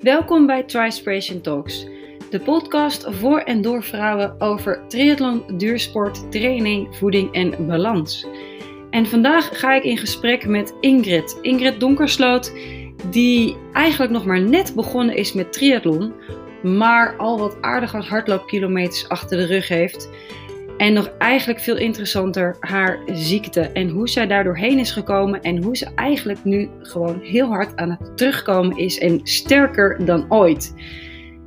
Welkom bij Trispiration Talks, de podcast voor en door vrouwen over triathlon, duursport, training, voeding en balans. En vandaag ga ik in gesprek met Ingrid, Ingrid Donkersloot, die eigenlijk nog maar net begonnen is met triathlon, maar al wat aardige hardloopkilometers achter de rug heeft. En nog eigenlijk veel interessanter haar ziekte en hoe zij daar doorheen is gekomen en hoe ze eigenlijk nu gewoon heel hard aan het terugkomen is en sterker dan ooit.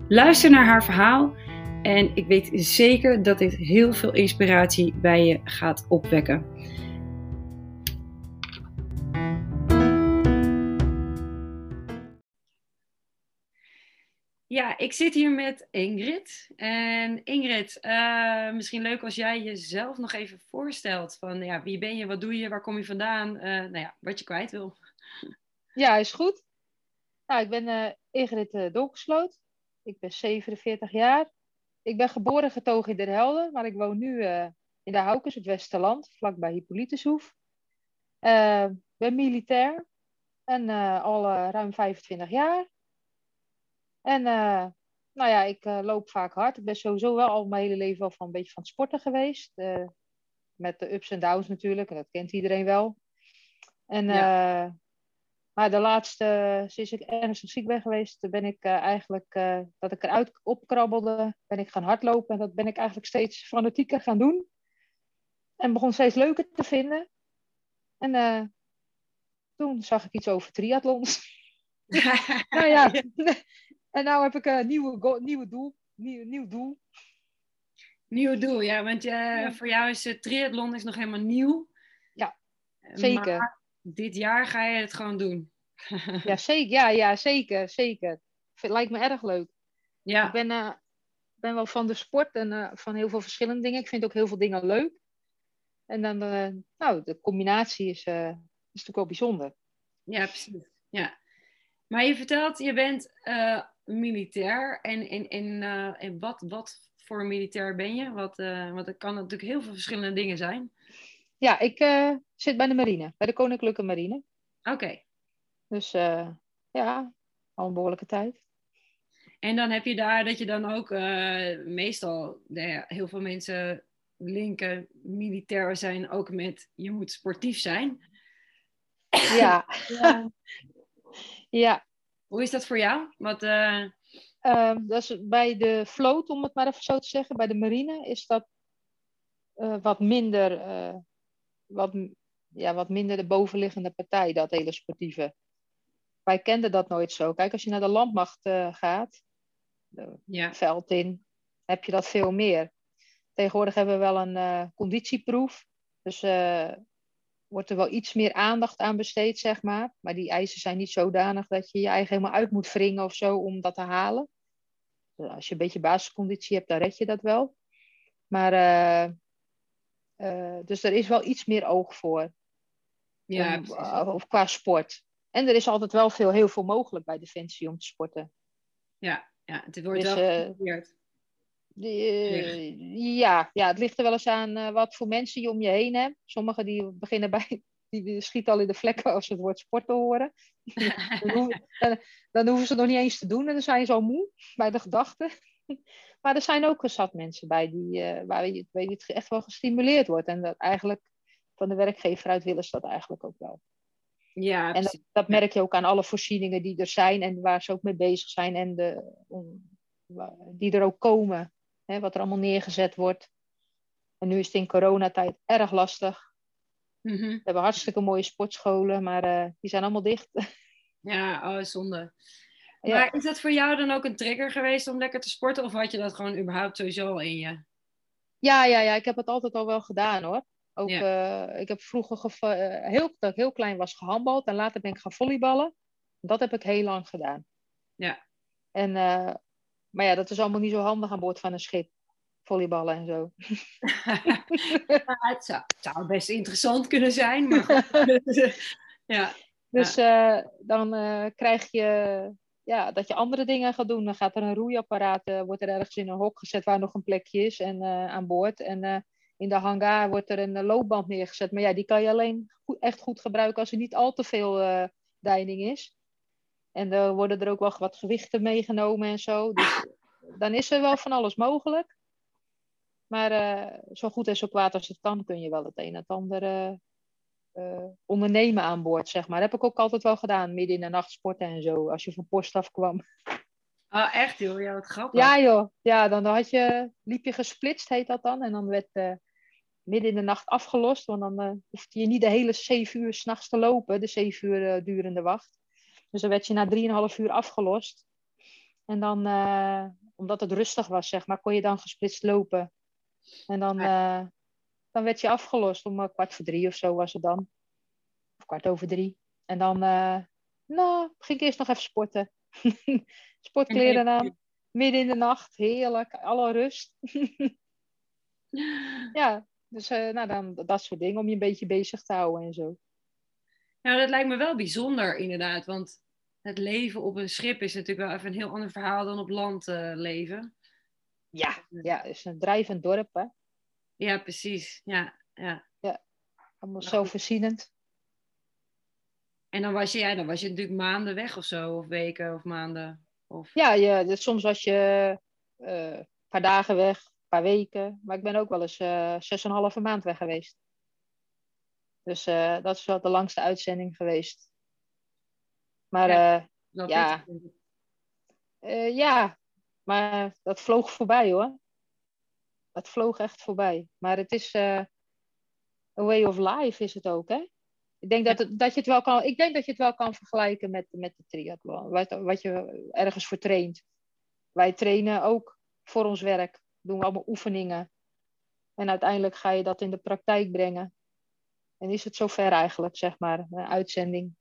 Luister naar haar verhaal en ik weet zeker dat dit heel veel inspiratie bij je gaat opwekken. Ja, ik zit hier met Ingrid. En Ingrid, uh, misschien leuk als jij jezelf nog even voorstelt. Van ja, wie ben je, wat doe je, waar kom je vandaan? Uh, nou ja, wat je kwijt wil. Ja, is goed. Nou, ik ben uh, Ingrid uh. Ik ben 47 jaar. Ik ben geboren getogen in Den Helder, maar ik woon nu in de Haukes, het Westerland, vlakbij Hippolytushoef. ben militair en al ruim 25 jaar. En uh, nou ja, ik uh, loop vaak hard. Ik ben sowieso wel al mijn hele leven wel van een beetje van sporten geweest. Uh, met de ups en downs natuurlijk, en dat kent iedereen wel. En, ja. maar de laatste, sinds ik ernstig ziek ben geweest, ben ik eigenlijk, dat ik eruit opkrabbelde, ben ik gaan hardlopen. En dat ben ik eigenlijk steeds fanatieker gaan doen. En begon steeds leuker te vinden. En toen zag ik iets over triathlons. nou ja, en nou heb ik een nieuwe, nieuwe doel. Nieuw, nieuw doel. Nieuw doel, ja. Want uh, voor jou is het triathlon is nog helemaal nieuw. Ja, zeker. Maar dit jaar ga je het gewoon doen. ja, zeker. Ja, ja, zeker. Zeker. Het lijkt me erg leuk. Ja. Ik ben, uh, ben wel van de sport en uh, van heel veel verschillende dingen. Ik vind ook heel veel dingen leuk. En dan, nou, de combinatie is, is natuurlijk wel bijzonder. Ja, precies. Ja. Maar je vertelt, je bent militair. En, en, en, uh, en wat, wat voor militair ben je? Wat, uh, want het kan natuurlijk heel veel verschillende dingen zijn. Ja, ik uh, zit bij de marine, bij de Koninklijke Marine. Oké. Okay. Dus ja, al een behoorlijke tijd. En dan heb je daar dat je dan ook meestal, nou heel veel mensen linken militair zijn ook met je moet sportief zijn. Ja. ja. ja. Hoe is dat voor jou? Wat, uh... dat is bij de vloot, om het maar even zo te zeggen, bij de marine, is dat uh, wat minder, uh, wat, ja, wat minder de bovenliggende partij, dat hele sportieve. Wij kenden dat nooit zo. Kijk, als je naar de landmacht gaat, ja. veld in, heb je dat veel meer. Tegenwoordig hebben we wel een conditieproef. Dus wordt er wel iets meer aandacht aan besteed, zeg maar. Maar die eisen zijn niet zodanig dat je je eigen helemaal uit moet wringen of zo om dat te halen. Dus als je een beetje basisconditie hebt, dan red je dat wel. Maar, uh, uh, dus er is wel iets meer oog voor. Ja, om, uh, of qua sport. En er is altijd wel veel, heel veel mogelijk bij Defensie om te sporten. Ja, ja het wordt dus, wel geprobeerd. Uh, ja, ja, het ligt er wel eens aan uh, wat voor mensen je om je heen hebt. Sommigen die beginnen bij, die schieten al in de vlekken als ze het woord sporten horen. dan, hoeven, dan, dan, hoeven ze nog niet eens te doen en dan zijn ze al moe bij de gedachte. maar er zijn ook zat mensen bij die, uh, waar je, je, het echt wel gestimuleerd wordt. En dat eigenlijk van de werkgever uit willen ze dat eigenlijk ook wel. Ja, en dat, dat, merk je ook aan alle voorzieningen die er zijn en waar ze ook mee bezig zijn en de, die er ook komen hè, wat er allemaal neergezet wordt. En nu is het in coronatijd erg lastig. Mm -hmm. We hebben hartstikke mooie sportscholen, maar uh, die zijn allemaal dicht. Ja, oh, zonde. Ja. Maar is dat voor jou dan ook een trigger geweest om lekker te sporten? Of had je dat gewoon überhaupt sowieso al in je? Ja, ja, ja. ik heb het altijd al wel gedaan hoor. Ook, ja. uh, ik heb vroeger, uh, heel, dat ik heel klein was, gehandbald. En later ben ik gaan volleyballen. Dat heb ik heel lang gedaan. Ja. En maar ja, dat is allemaal niet zo handig aan boord van een schip. Volleyballen en zo. het, zou, best interessant kunnen zijn. Maar ja. Dus uh, dan uh, krijg je ja, dat je andere dingen gaat doen. Dan gaat er een roeiapparaat, uh, wordt er ergens in een hok gezet waar nog een plekje is en, aan boord. En in de hangar wordt er een loopband neergezet. Maar ja, die kan je alleen goed, echt goed gebruiken als er niet al te veel deining is. En er worden er ook wel wat gewichten meegenomen en zo. Dus dan is er wel van alles mogelijk. Maar uh, zo goed en zo kwaad als het kan, kun je wel het een en het ander uh, ondernemen aan boord, zeg maar. Dat heb ik ook altijd wel gedaan, midden in de nacht sporten en zo, als je van post afkwam. Oh, echt joh? Ja, wat grappig. Ja joh, ja, dan had je, liep je gesplitst, heet dat dan. En dan werd midden in de nacht afgelost, want dan hoefde je niet de hele zeven uur s'nachts te lopen, de zeven uur durende wacht. Dus dan werd je na drieënhalf uur afgelost. En dan, uh, omdat het rustig was, zeg maar, kon je dan gesplitst lopen. En dan, dan werd je afgelost om kwart voor drie of zo was het dan. Of kwart over drie. En dan, nou, ging ik eerst nog even sporten. Sportkleren aan, midden in de nacht, heerlijk, alle rust. ja, dus nou, dan, dat soort dingen om je een beetje bezig te houden en zo. Nou, dat lijkt me wel bijzonder inderdaad. Want het leven op een schip is natuurlijk wel even een heel ander verhaal dan op land uh, leven. Ja, ja, het is een drijvend dorp, hè? Ja, precies. Ja, ja. ja allemaal zelfvoorzienend. En dan was, je, ja, dan was je natuurlijk maanden weg of zo, of weken of maanden. Of... Ja, ja dus soms was je uh, een paar dagen weg, paar weken. Maar ik ben ook wel eens uh, zes en een halve maand weg geweest. Dus uh, dat is wel de langste uitzending geweest. Maar ja, uh, ja. ja, maar dat vloog voorbij hoor. Dat vloog echt voorbij. Maar het is a way of life is het ook, hè? Ik denk dat, het, dat je het wel kan, ik denk dat je het wel kan vergelijken met, met de triathlon. Wat, wat je ergens voor traint. Wij trainen ook voor ons werk doen we allemaal oefeningen. En uiteindelijk ga je dat in de praktijk brengen. En is het zover eigenlijk, zeg maar, een uitzending.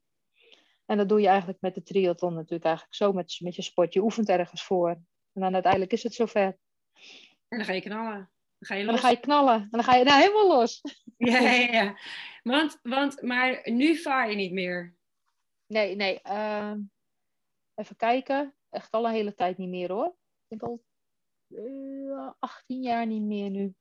En dat doe je eigenlijk met de triathlon natuurlijk eigenlijk zo met, met je sport. Je oefent ergens voor. En dan uiteindelijk is het zover. En dan ga je knallen. Dan ga je, los. En dan ga je knallen. En dan ga je nou, helemaal los. Ja, ja, ja. Want, want, maar nu vaar je niet meer. Nee, nee. Uh, even kijken. Echt al een hele tijd niet meer hoor. Ik denk al uh, eh, 18 jaar niet meer nu.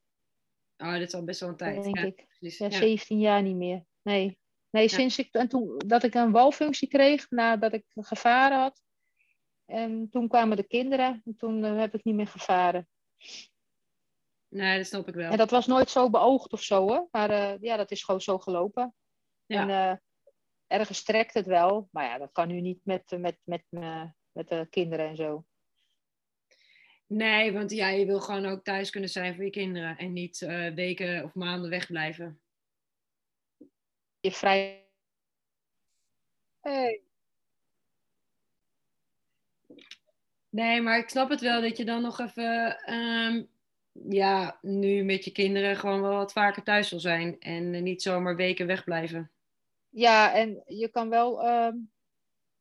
Oh, dat is al best wel een tijd. Denk ja, ik. ja, 17 jaar niet meer. Nee. Nee, sinds ik, en toen, dat ik een walfunctie kreeg nadat ik gevaren had. En toen kwamen de kinderen en toen uh, heb ik niet meer gevaren. Nee, dat snap ik wel. En dat was nooit zo beoogd of zo hoor. Maar uh, ja, dat is gewoon zo gelopen. Ja. En ergens trekt het wel. Maar ja, dat kan nu niet met, met, met, met de kinderen en zo. Nee, want ja, je wil gewoon ook thuis kunnen zijn voor je kinderen en niet weken of maanden wegblijven. Je vrij. Hey. Nee, maar ik snap het wel dat je dan nog even, um, ja, nu met je kinderen gewoon wel wat vaker thuis wil zijn en niet zomaar weken wegblijven. Ja, en je kan wel um,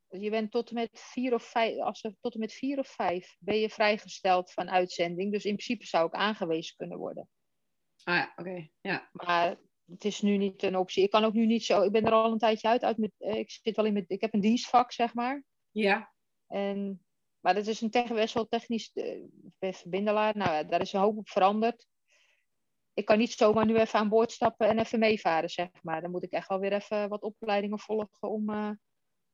je bent tot en met vier of vijf, als er tot en met vier of vijf ben je vrijgesteld van uitzending. Dus in principe zou ik aangewezen kunnen worden. Ah ja, oké. Ja. Maar het is nu niet een optie. Ik kan ook nu niet zo. Ik ben er al een tijdje uit. uit met, eh, ik zit wel in met. Ik heb een dienstvak, zeg maar. Ja. En, maar dat is een tech, best wel technisch uh, verbindelaar. Nou, daar is een hoop op veranderd. Ik kan niet zomaar nu even aan boord stappen en even meevaren, zeg maar. Dan moet ik echt wel weer even wat opleidingen volgen om. Uh,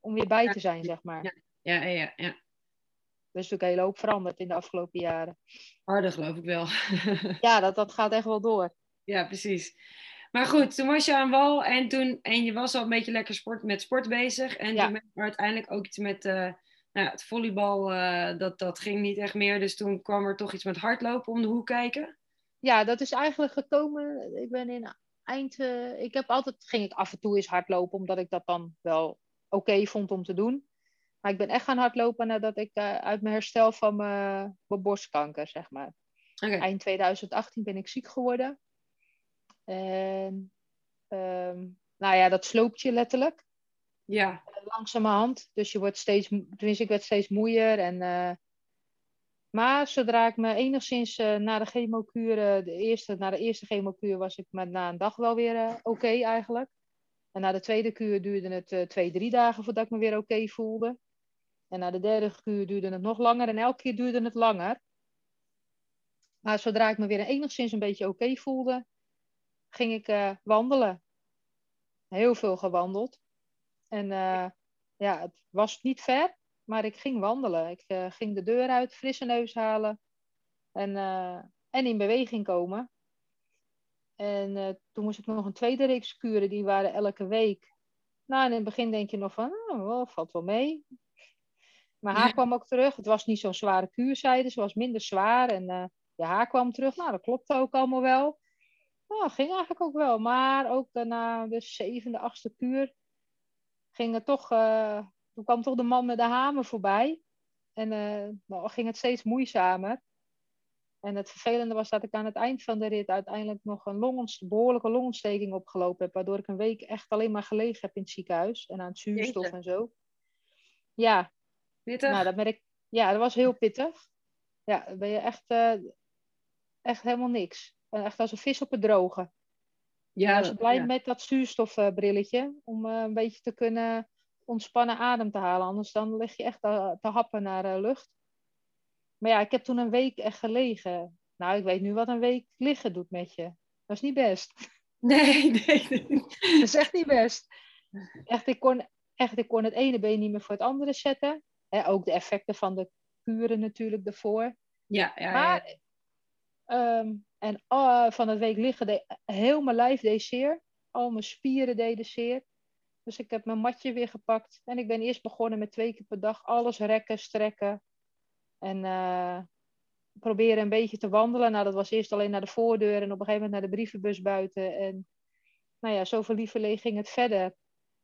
om weer bij te zijn, zeg maar. Ja, ja, ja. ja. Dat is natuurlijk een hele hoop veranderd in de afgelopen jaren. Oh, dat geloof ik wel. ja, dat, dat gaat echt wel door. Ja, precies. Maar goed, toen was je aan wal en, toen, en je was al een beetje lekker sport, met sport bezig. En toen ben je uiteindelijk ook iets met uh, nou, het volleybal, uh, dat, dat ging niet echt meer. Dus toen kwam er toch iets met hardlopen om de hoek kijken. Ja, dat is eigenlijk gekomen. Ik ben in eind. Uh, ik heb altijd ging ik af en toe eens hardlopen, omdat ik dat dan wel oké vond om te doen. Maar ik ben echt gaan hardlopen nadat ik uit mijn herstel van mijn, borstkanker, zeg maar. Okay. Eind 2018 ben ik ziek geworden. En um, nou ja, dat sloopt je letterlijk. Ja. Langzamerhand. Dus je wordt steeds, tenminste ik werd steeds moeier. En, uh, maar zodra ik me enigszins uh, na de chemokuur, de eerste, na de eerste chemokuur was ik met na een dag wel weer oké okay, eigenlijk. En na de tweede kuur duurde het twee, drie dagen voordat ik me weer oké voelde. En na de derde kuur duurde het nog langer en elke keer duurde het langer. Maar zodra ik me weer enigszins een beetje oké voelde, ging ik uh, wandelen. Heel veel gewandeld. En uh, ja, het was niet ver. Maar ik ging wandelen. Ik eh, ging de deur uit, frisse neus halen en, eh, en in beweging komen. En eh, toen moest ik nog een tweede reeks kuren, die waren elke week. Nou, in het begin denk je nog van, oh, wel, valt wel mee. Maar haar kwam ook terug. Het was niet zo'n zware kuur, zeiden ze. was minder zwaar. En ja, haar kwam terug. Nou, dat klopte ook allemaal wel. Nou, ging eigenlijk ook wel. Maar ook na de zevende, achtste kuur ging het toch... Uh, toen kwam toch de man met de hamer voorbij. En uh, ging het steeds moeizamer. En het vervelende was dat ik aan het eind van de rit uiteindelijk nog een longonst behoorlijke longontsteking opgelopen heb. Waardoor ik een week echt alleen maar gelegen heb in het ziekenhuis. En aan het zuurstof en zo. Ja. Pittig? Nou, dat merk Ja, dat was heel pittig. Ja, dan ben je echt, uh, echt helemaal niks. Echt als een vis op het droge. Ja, was blij met dat zuurstofbrilletje. Om uh, een beetje te kunnen ontspannen adem te halen. Anders dan lig je echt te, te happen naar lucht. Maar ja, ik heb toen een week echt gelegen. Nou, ik weet nu wat een week liggen doet met je. Dat is niet best. Nee, nee. dat is echt niet best. Echt ik, kon, echt, ik kon het ene been niet meer voor het andere zetten. He, ook de effecten van de kuren natuurlijk ervoor. Ja, ja, maar, ehm, en uh, van het week liggen, de, heel mijn lijf deed zeer. Al mijn spieren deden zeer. Dus ik heb mijn matje weer gepakt. En ik ben eerst begonnen met twee keer per dag alles rekken, strekken. En uh, proberen een beetje te wandelen. Nou, dat was eerst alleen naar de voordeur en op een gegeven moment naar de brievenbus buiten. En nou ja, zoveel lieverlee ging het verder.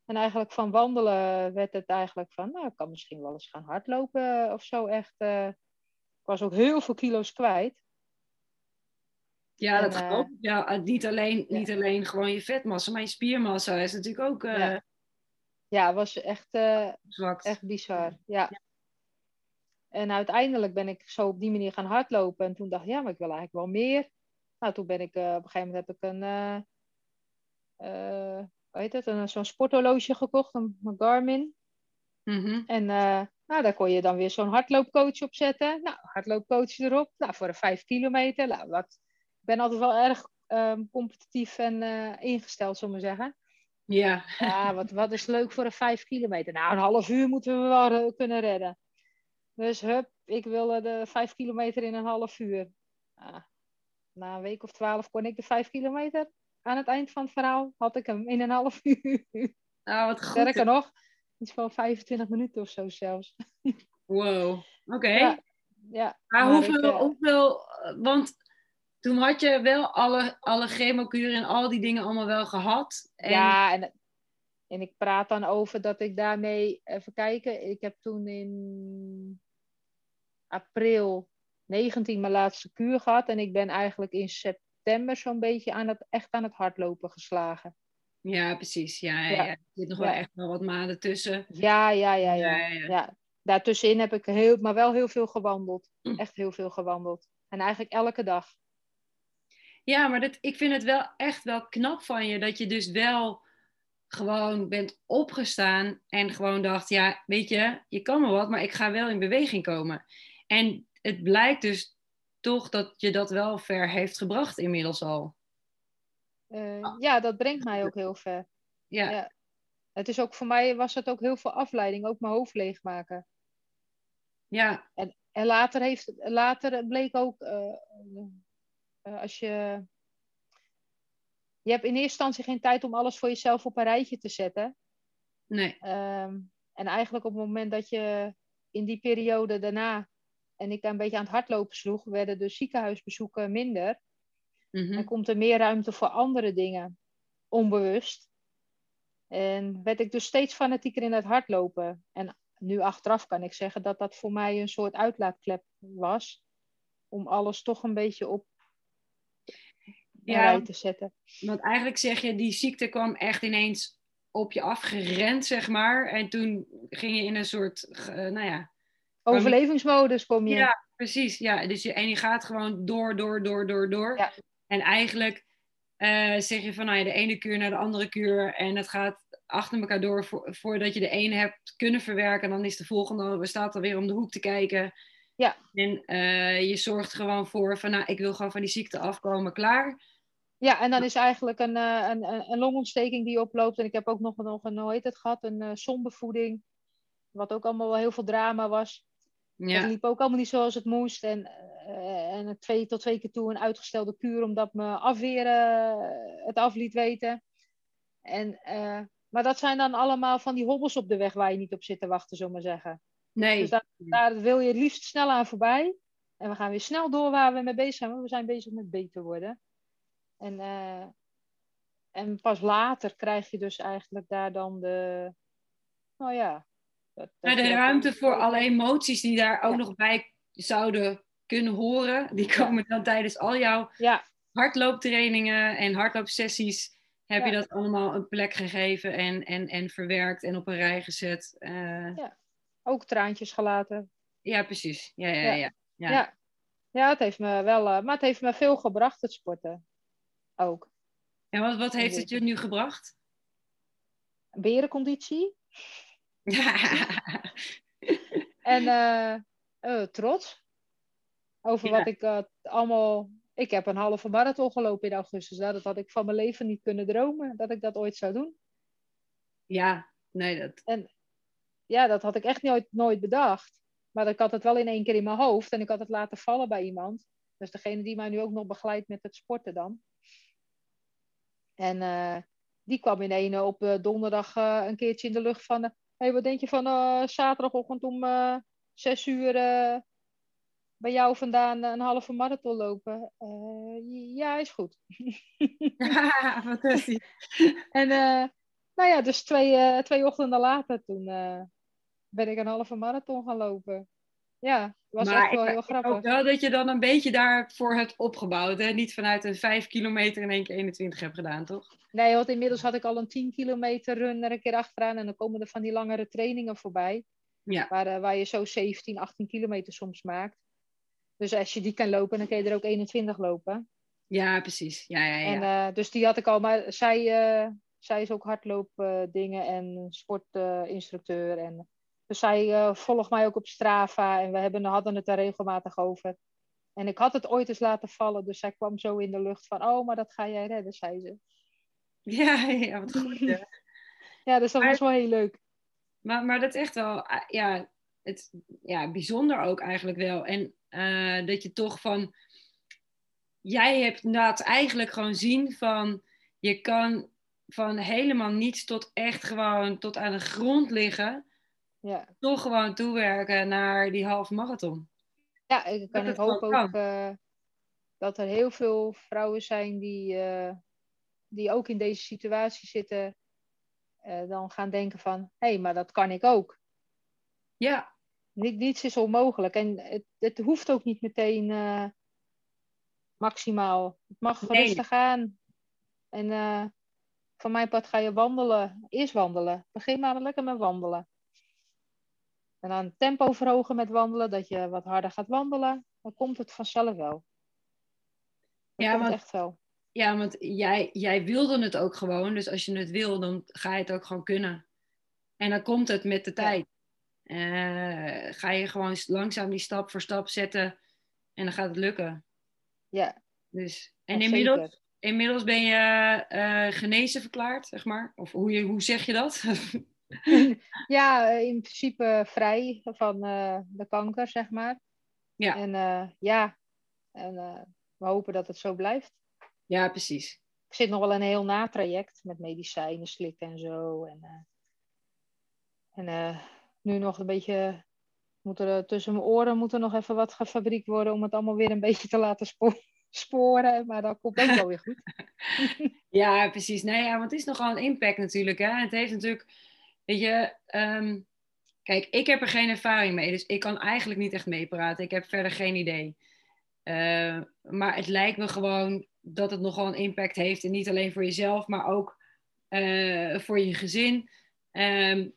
En eigenlijk van wandelen werd het eigenlijk van, nou, ik kan misschien wel eens gaan hardlopen of zo echt. Uh, ik was ook heel veel kilo's kwijt. Ja, dat klopt. Ja, niet alleen, niet alleen gewoon je vetmassa, maar je spiermassa is natuurlijk ook... Ja. ja, het was echt, echt bizar. Ja. ja. En uiteindelijk ben ik zo op die manier gaan hardlopen. En toen dacht ik, ja, maar ik wil eigenlijk wel meer. Nou, toen ben ik, uh, op een gegeven moment heb ik een, uh, uh, heet het, een, zo'n sporthorloge gekocht, een, een Garmin. Mm-hmm. En nou, daar kon je dan weer zo'n hardloopcoach op zetten. Nou, hardloopcoach erop. Nou, voor een vijf kilometer. Nou, wat, ben altijd wel erg um, competitief en ingesteld, zullen we zeggen. Ja. Ja, wat, wat is leuk voor een vijf kilometer? Nou, een half uur moeten we wel kunnen redden. Dus hup, ik wilde de vijf kilometer in een half uur. Ah, na een week of twaalf kon ik de vijf kilometer. Aan het eind van het verhaal had ik hem in een half uur. Ah, wat goed. Sterker nog, iets van 25 minuten of zo zelfs. Wow, oké. Ja, ja, maar, maar hoeveel, ik, uh... hoeveel, want toen had je wel alle, alle chemokuren en al die dingen allemaal wel gehad. En... Ja, en, en ik praat dan over dat ik daarmee, even kijken, ik heb toen in april 19 mijn laatste kuur gehad. En ik ben eigenlijk in september zo'n beetje aan het, echt aan het hardlopen geslagen. Ja, precies. Ja, ja. ja. er zit nog wel echt wel wat maanden tussen. Ja, ja, ja. ja, ja, ja. Daartussenin heb ik heel, maar wel heel veel gewandeld. Hm. Echt heel veel gewandeld. En eigenlijk elke dag. Ja, maar dat, ik vind het wel echt wel knap van je dat je dus wel gewoon bent opgestaan en gewoon dacht, ja, weet je, je kan me wat, maar ik ga wel in beweging komen. En het blijkt dus toch dat je dat wel ver heeft gebracht inmiddels al. Uh, ja, dat brengt mij ook heel ver. Ja. ja. Het is ook voor mij was het ook heel veel afleiding, ook mijn hoofd leegmaken. Ja. En, en later, heeft, later bleek ook, uh, uh, als je. Je hebt in eerste instantie geen tijd om alles voor jezelf op een rijtje te zetten. Nee. Um, en eigenlijk op het moment dat je in die periode daarna en ik een beetje aan het hardlopen sloeg, werden de ziekenhuisbezoeken minder. Mm-hmm. En komt er meer ruimte voor andere dingen, onbewust. En werd ik dus steeds fanatieker in het hardlopen. En nu achteraf kan ik zeggen dat dat voor mij een soort uitlaatklep was. Om alles toch een beetje op ja, te zetten. Want eigenlijk zeg je, die ziekte kwam echt ineens op je afgerend, zeg maar. En toen ging je in een soort, uh, nou ja, Overlevingsmodus kom je. Ja, precies. Ja. Dus je, en je gaat gewoon door, door, door, door, door. Ja. En eigenlijk uh, zeg je van nou ja, de ene kuur naar de andere kuur. En het gaat achter elkaar door voordat je de ene hebt kunnen verwerken. Dan is de volgende, we staat alweer om de hoek te kijken. Ja. En uh, je zorgt gewoon voor van nou, ik wil gewoon van die ziekte afkomen, klaar. Ja, en dan is eigenlijk een, uh, een, een longontsteking die oploopt. En ik heb ook nog, nog een, hoe heet het gehad, een uh, zonbevoeding. Wat ook allemaal wel heel veel drama was. Ja. Het liep ook allemaal niet zoals het moest. En, uh, en twee tot twee keer toe een uitgestelde kuur omdat mijn afweer uh, het af liet weten. En, uh, maar dat zijn dan allemaal van die hobbels op de weg waar je niet op zit te wachten, zullen maar zeggen. Nee. Dus daar, daar, wil je het liefst snel aan voorbij. En we gaan weer snel door waar we mee bezig zijn. Want we zijn bezig met beter worden. En, en pas later krijg je dus eigenlijk daar dan de... Nou ja, dat, dat de ruimte voor alle emoties die daar ook ja. nog bij zouden kunnen horen, die komen dan tijdens al jouw ja. hardlooptrainingen en hardloopsessies. Heb Ja. je dat allemaal een plek gegeven en, en, en verwerkt en op een rij gezet? Eh, Ja. Ook traantjes gelaten. ja, precies. Ja, ja, Ja. ja. ja. Ja. ja. het heeft me wel... eh, maar het heeft me veel gebracht, het sporten. Ook. En wat, wat heeft het je nu gebracht? Berenconditie. En eh, eh, trots. Over Ja. wat ik eh, allemaal... Ik heb een halve marathon gelopen in augustus. Nou, dat had ik van mijn leven niet kunnen dromen. Dat ik dat ooit zou doen. ja, nee, dat... Ja, dat had ik echt nooit, nooit bedacht. Maar ik had het wel in één keer in mijn hoofd. En ik had het laten vallen bij iemand. Dus degene die mij nu ook nog begeleidt met het sporten dan. En eh, die kwam in ene op eh, donderdag eh, een keertje in de lucht van... Hé, hey, wat denk je van eh, zaterdagochtend om eh, zes uur eh, bij jou vandaan een halve marathon lopen? Eh, ja, is goed. Fantastisch. En eh, nou ja, dus twee, eh, twee ochtenden later toen eh, ben ik een halve marathon gaan lopen. Ja, was maar echt wel heel grappig. hoop wel dat je dan een beetje daarvoor hebt opgebouwd. Hè? Niet vanuit een 5 kilometer in één keer 21 hebt gedaan, toch? Nee, want inmiddels had ik al een 10 kilometer run er een keer achteraan. En dan komen er van die langere trainingen voorbij. Ja. Waar, eh, waar je zo 17, 18 kilometer soms maakt. Dus als je die kan lopen, dan kun je er ook 21 lopen. Ja, precies. Ja, ja, ja. En, eh, dus die had ik al. Maar zij, eh, zij is ook hardloopdingen en sportinstructeur. en dus zij eh, volgt mij ook op Strava. En we hebben, hadden het daar regelmatig over. En ik had het ooit eens laten vallen. Dus zij kwam zo in de lucht van... Oh, maar dat ga jij redden, zei ze. ja, ja, wat goed. ja. Ja, dus dat Maar- was wel heel leuk. Maar, maar dat is echt wel, eh, ja, het, ja, bijzonder ook eigenlijk wel. En eh, dat je toch van, jij hebt inderdaad eigenlijk gewoon zien van, je kan van helemaal niets tot echt gewoon tot aan de grond liggen, Ja, toch gewoon toewerken naar die halve marathon. ja ik, kan, ik het hoop ook eh, dat er heel veel vrouwen zijn die, eh, die ook in deze situatie zitten. eh, dan gaan denken van, hé, hey, maar dat kan ik ook. Ja, Niet, niets is onmogelijk. En het, het hoeft ook niet meteen maximaal. Het mag Nee. rustig gaan. En van mijn part ga je wandelen. Eerst wandelen. Begin maar lekker met wandelen. En dan het tempo verhogen met wandelen. Dat je wat harder gaat wandelen. Dan komt het vanzelf wel. Dat Ja, want- echt wel. ja want jij, jij wilde het ook gewoon. Dus als je het wil, dan ga je het ook gewoon kunnen. En dan komt het met de Ja. tijd. Eh, ga je gewoon langzaam die stap voor stap zetten. En dan gaat het lukken. Ja, Dus, en inmiddels, zeker. inmiddels ben je eh, genezen verklaard, zeg maar? Of hoe, je, hoe zeg je dat? Ja, eh, in principe vrij van eh, de kanker, zeg maar. Ja. En eh, ja, en, we hopen dat het zo blijft. ja, precies. Ik zit nog wel in een heel natraject met medicijnen slikken en zo. En, en nu nog een beetje, moet er, tussen mijn oren moet er nog even wat gefabriek worden om het allemaal weer een beetje te laten spo- sporen. Maar dat komt ook wel weer goed. Ja, precies. Nee, ja, want het is nogal een impact natuurlijk. Hè? Het heeft natuurlijk, weet je, ehm, kijk, ik heb er geen ervaring mee, dus ik kan eigenlijk niet echt meepraten. Ik heb verder geen idee. Eh, maar het lijkt me gewoon dat het nogal een impact heeft. En niet alleen voor jezelf, maar ook eh, voor je gezin. Ehm,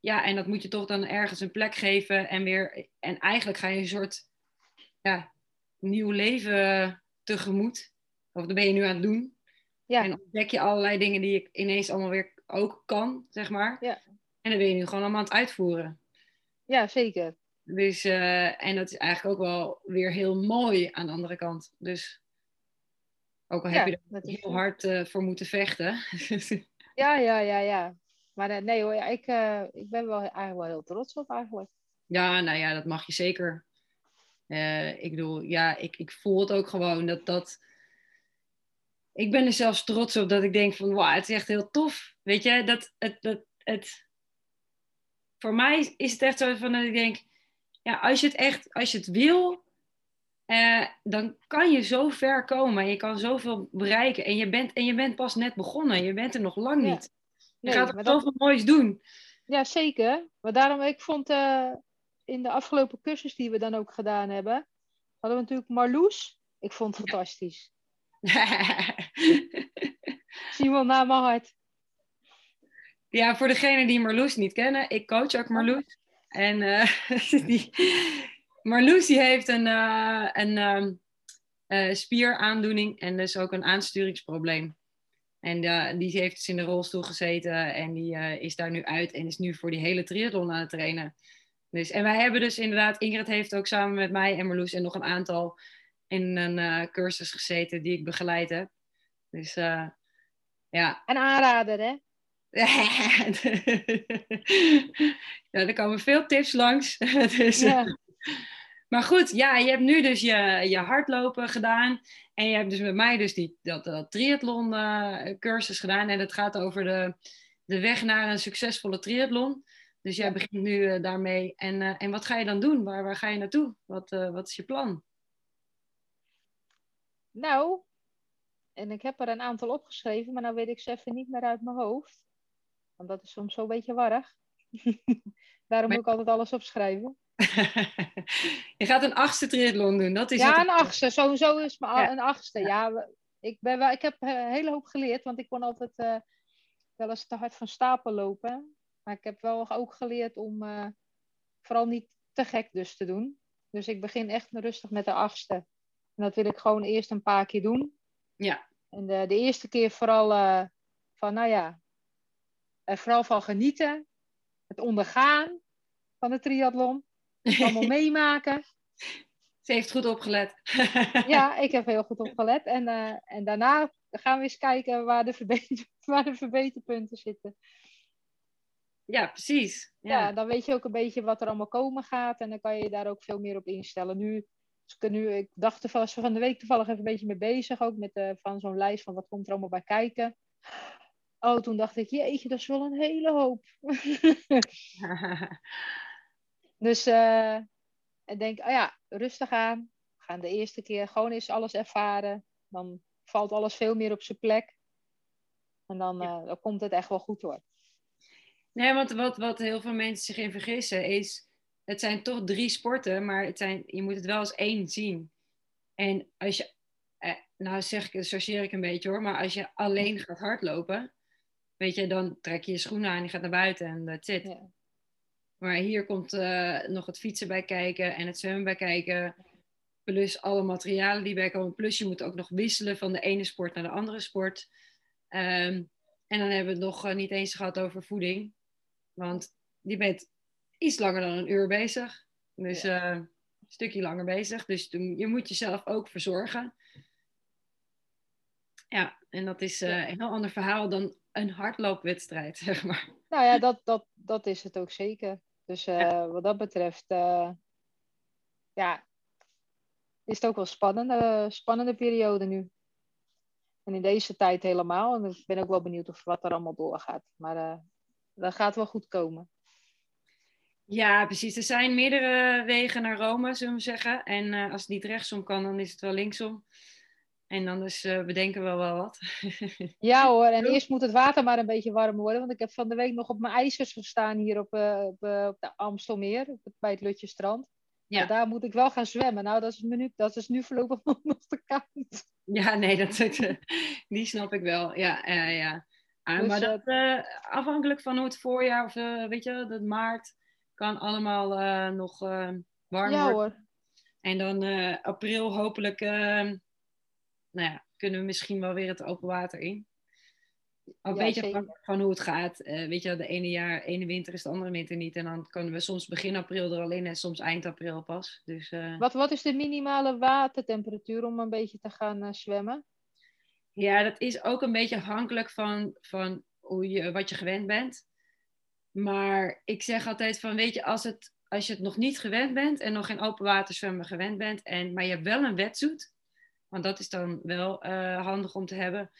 ja, en dat moet je toch dan ergens een plek geven. En, weer, en eigenlijk ga je een soort ja, nieuw leven tegemoet. Of dat ben je nu aan het doen. Ja, En ontdek je allerlei dingen die je ineens allemaal weer ook kan, zeg maar. Ja. En dan ben je nu gewoon allemaal aan het uitvoeren. ja zeker. Dus, eh, en dat is eigenlijk ook wel weer heel mooi aan de andere kant. Dus ook al Ja, heb je er dat heel hard eh, voor moeten vechten. Ja, ja, ja, ja. Maar eh, nee hoor, ja, ik, ik ben wel eigenlijk wel heel trots op eigenlijk. Ja, nou ja, dat mag je zeker. Ik bedoel, ja, ik, ik voel het ook gewoon dat dat. Ik ben er zelfs trots op dat ik denk van, wauw, het is echt heel tof. Weet je, dat het, dat het. Voor mij is het echt zo van dat ik denk, ja, als je het echt, als je het wil, eh, dan kan je zo ver komen. Je kan zoveel bereiken. En je bent, en je bent pas net begonnen. Je bent er nog lang Ja. niet. Je gaat er zoveel moois doen. Ja, zeker. Maar daarom, ik vond eh, in de afgelopen cursus die we dan ook gedaan hebben, hadden we natuurlijk Marloes. Ik vond het fantastisch. Simon naar mijn hart. Ja, voor degenen die Marloes niet kennen, ik coach ook Marloes. En eh, die, Marloes die heeft een, eh, een ehm, eh, spieraandoening en dus ook een aansturingsprobleem. En die heeft dus in de rolstoel gezeten en die is daar nu uit en is nu voor die hele triathlon aan het trainen. Dus, en wij hebben dus inderdaad, Ingrid heeft ook samen met mij en Marloes en nog een aantal in een cursus gezeten die ik begeleid heb. Dus ja, Een aanrader, hè? ja, er komen veel tips langs. dus, Ja. Maar goed, ja, je hebt nu dus je, je hardlopen gedaan. En je hebt dus met mij dus die, dat, dat triathlon eh, cursus gedaan. En het gaat over de, de weg naar een succesvolle triathlon. Dus jij begint nu eh, daarmee. En, eh, en wat ga je dan doen? Waar, waar ga je naartoe? Wat, wat is je plan? Nou, en ik heb er een aantal opgeschreven, maar nou weet ik ze even niet meer uit mijn hoofd. Want dat is soms zo'n beetje warrig. Daarom moet ik altijd alles opschrijven. je gaat een achtste triathlon doen. Dat is Ja, wat- een achtste. Sowieso is Ja. een achtste. Ja, ik, ben wel, ik heb eh, een hele hoop geleerd, want ik kon altijd eh, wel eens te hard van stapel lopen. Maar ik heb wel ook geleerd om eh, vooral niet te gek dus te doen. Dus ik begin echt rustig met de achtste. En dat wil ik gewoon eerst een paar keer doen. Ja. En de, de eerste keer vooral van, nou ja, er vooral van genieten. Het ondergaan van de triathlon. Allemaal meemaken. Ze heeft goed opgelet. Ja, ik heb heel goed opgelet. En, eh, en daarna gaan we eens kijken waar de, verbeter, waar de verbeterpunten zitten. ja, precies. Ja. Ja. dan weet je ook een beetje wat er allemaal komen gaat. En dan kan je daar ook veel meer op instellen. Nu, ik, nu, ik dacht er van de week toevallig even een beetje mee bezig. Ook met eh, van zo'n lijst van wat komt er allemaal bij kijken. Oh, toen dacht ik, jeetje, dat is wel een hele hoop. Dus eh, ik denk, oh ja, rustig aan. We gaan de eerste keer gewoon eens alles ervaren. Dan valt alles veel meer op zijn plek. En dan, eh, dan komt het echt wel goed hoor. Nee, want wat, wat heel veel mensen zich in vergissen is, het zijn toch drie sporten, maar het zijn, je moet het wel als één zien. En als je, eh, nou zeg ik, associeer ik een beetje hoor, maar als je alleen gaat hardlopen, weet je, dan trek je je schoenen aan, je gaat naar buiten en that's it. Ja. Maar hier komt eh, nog het fietsen bij kijken en het zwemmen bij kijken. Plus alle materialen die bij komen. Plus je moet ook nog wisselen van de ene sport naar de andere sport. Ehm, en dan hebben we het nog eh, niet eens gehad over voeding. Want je bent iets langer dan een uur bezig. Dus eh, een stukje langer bezig. Dus je moet jezelf ook verzorgen. Ja, en dat is een heel ander verhaal dan een hardloopwedstrijd, zeg maar. Nou ja, dat, dat, dat is het ook zeker. Dus eh, wat dat betreft, eh, ja, is het ook wel spannende, spannende periode nu. En in deze tijd helemaal. En ik ben ook wel benieuwd of wat er allemaal doorgaat. Maar eh, dat gaat wel goed komen. Ja, precies. Er zijn meerdere wegen naar Rome, zullen we zeggen. En als het niet rechtsom kan, dan is het wel linksom. En dan dus uh, bedenken we wel wat. Ja hoor, en eerst moet het water maar een beetje warm worden. Want ik heb van de week nog op mijn ijzers gestaan hier op, uh, op, uh, op de Amstelmeer, op het, bij het Lutjestrand. Ja. daar moet ik wel gaan zwemmen. Nou, dat is, nu, dat is nu voorlopig nog te koud. Ja, nee, dat, die snap ik wel. Ja, ja. Ah, dus, maar dat, afhankelijk van hoe het voorjaar of weet je, dat maart kan allemaal nog warm ja, worden. Hoor. En dan april hopelijk, nou ja, kunnen we misschien wel weer het open water in. Een ja, beetje afhankelijk van hoe het gaat. Uh, weet je, de ene jaar, ene winter is de andere winter niet. En dan kunnen we soms begin april er al in en soms eind april pas. Dus, uh... wat, wat is de minimale watertemperatuur om een beetje te gaan uh, zwemmen? Ja, dat is ook een beetje afhankelijk van, van hoe je, wat je gewend bent. Maar ik zeg altijd van, weet je, als, het, als je het nog niet gewend bent en nog geen open water zwemmen gewend bent, en, maar je hebt wel een wetsuit, want dat is dan wel uh, handig om te hebben,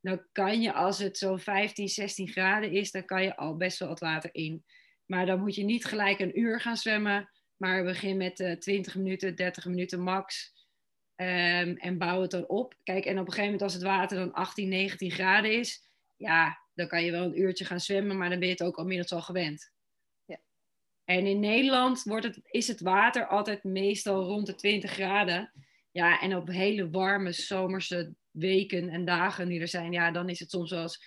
dan kan je als het zo'n 15, 16 graden is, dan kan je al best wel het water in. Maar dan moet je niet gelijk een uur gaan zwemmen, maar begin met uh, 20 minuten, 30 minuten max. Um, en bouw het dan op. Kijk, en op een gegeven moment als het water dan 18, 19 graden is, ja, dan kan je wel een uurtje gaan zwemmen, maar dan ben je het ook al inmiddels al gewend. Ja. En in Nederland wordt het, is het water altijd meestal rond de 20 graden. Ja, en op hele warme zomerse weken en dagen die er zijn, ja, dan is het soms wel eens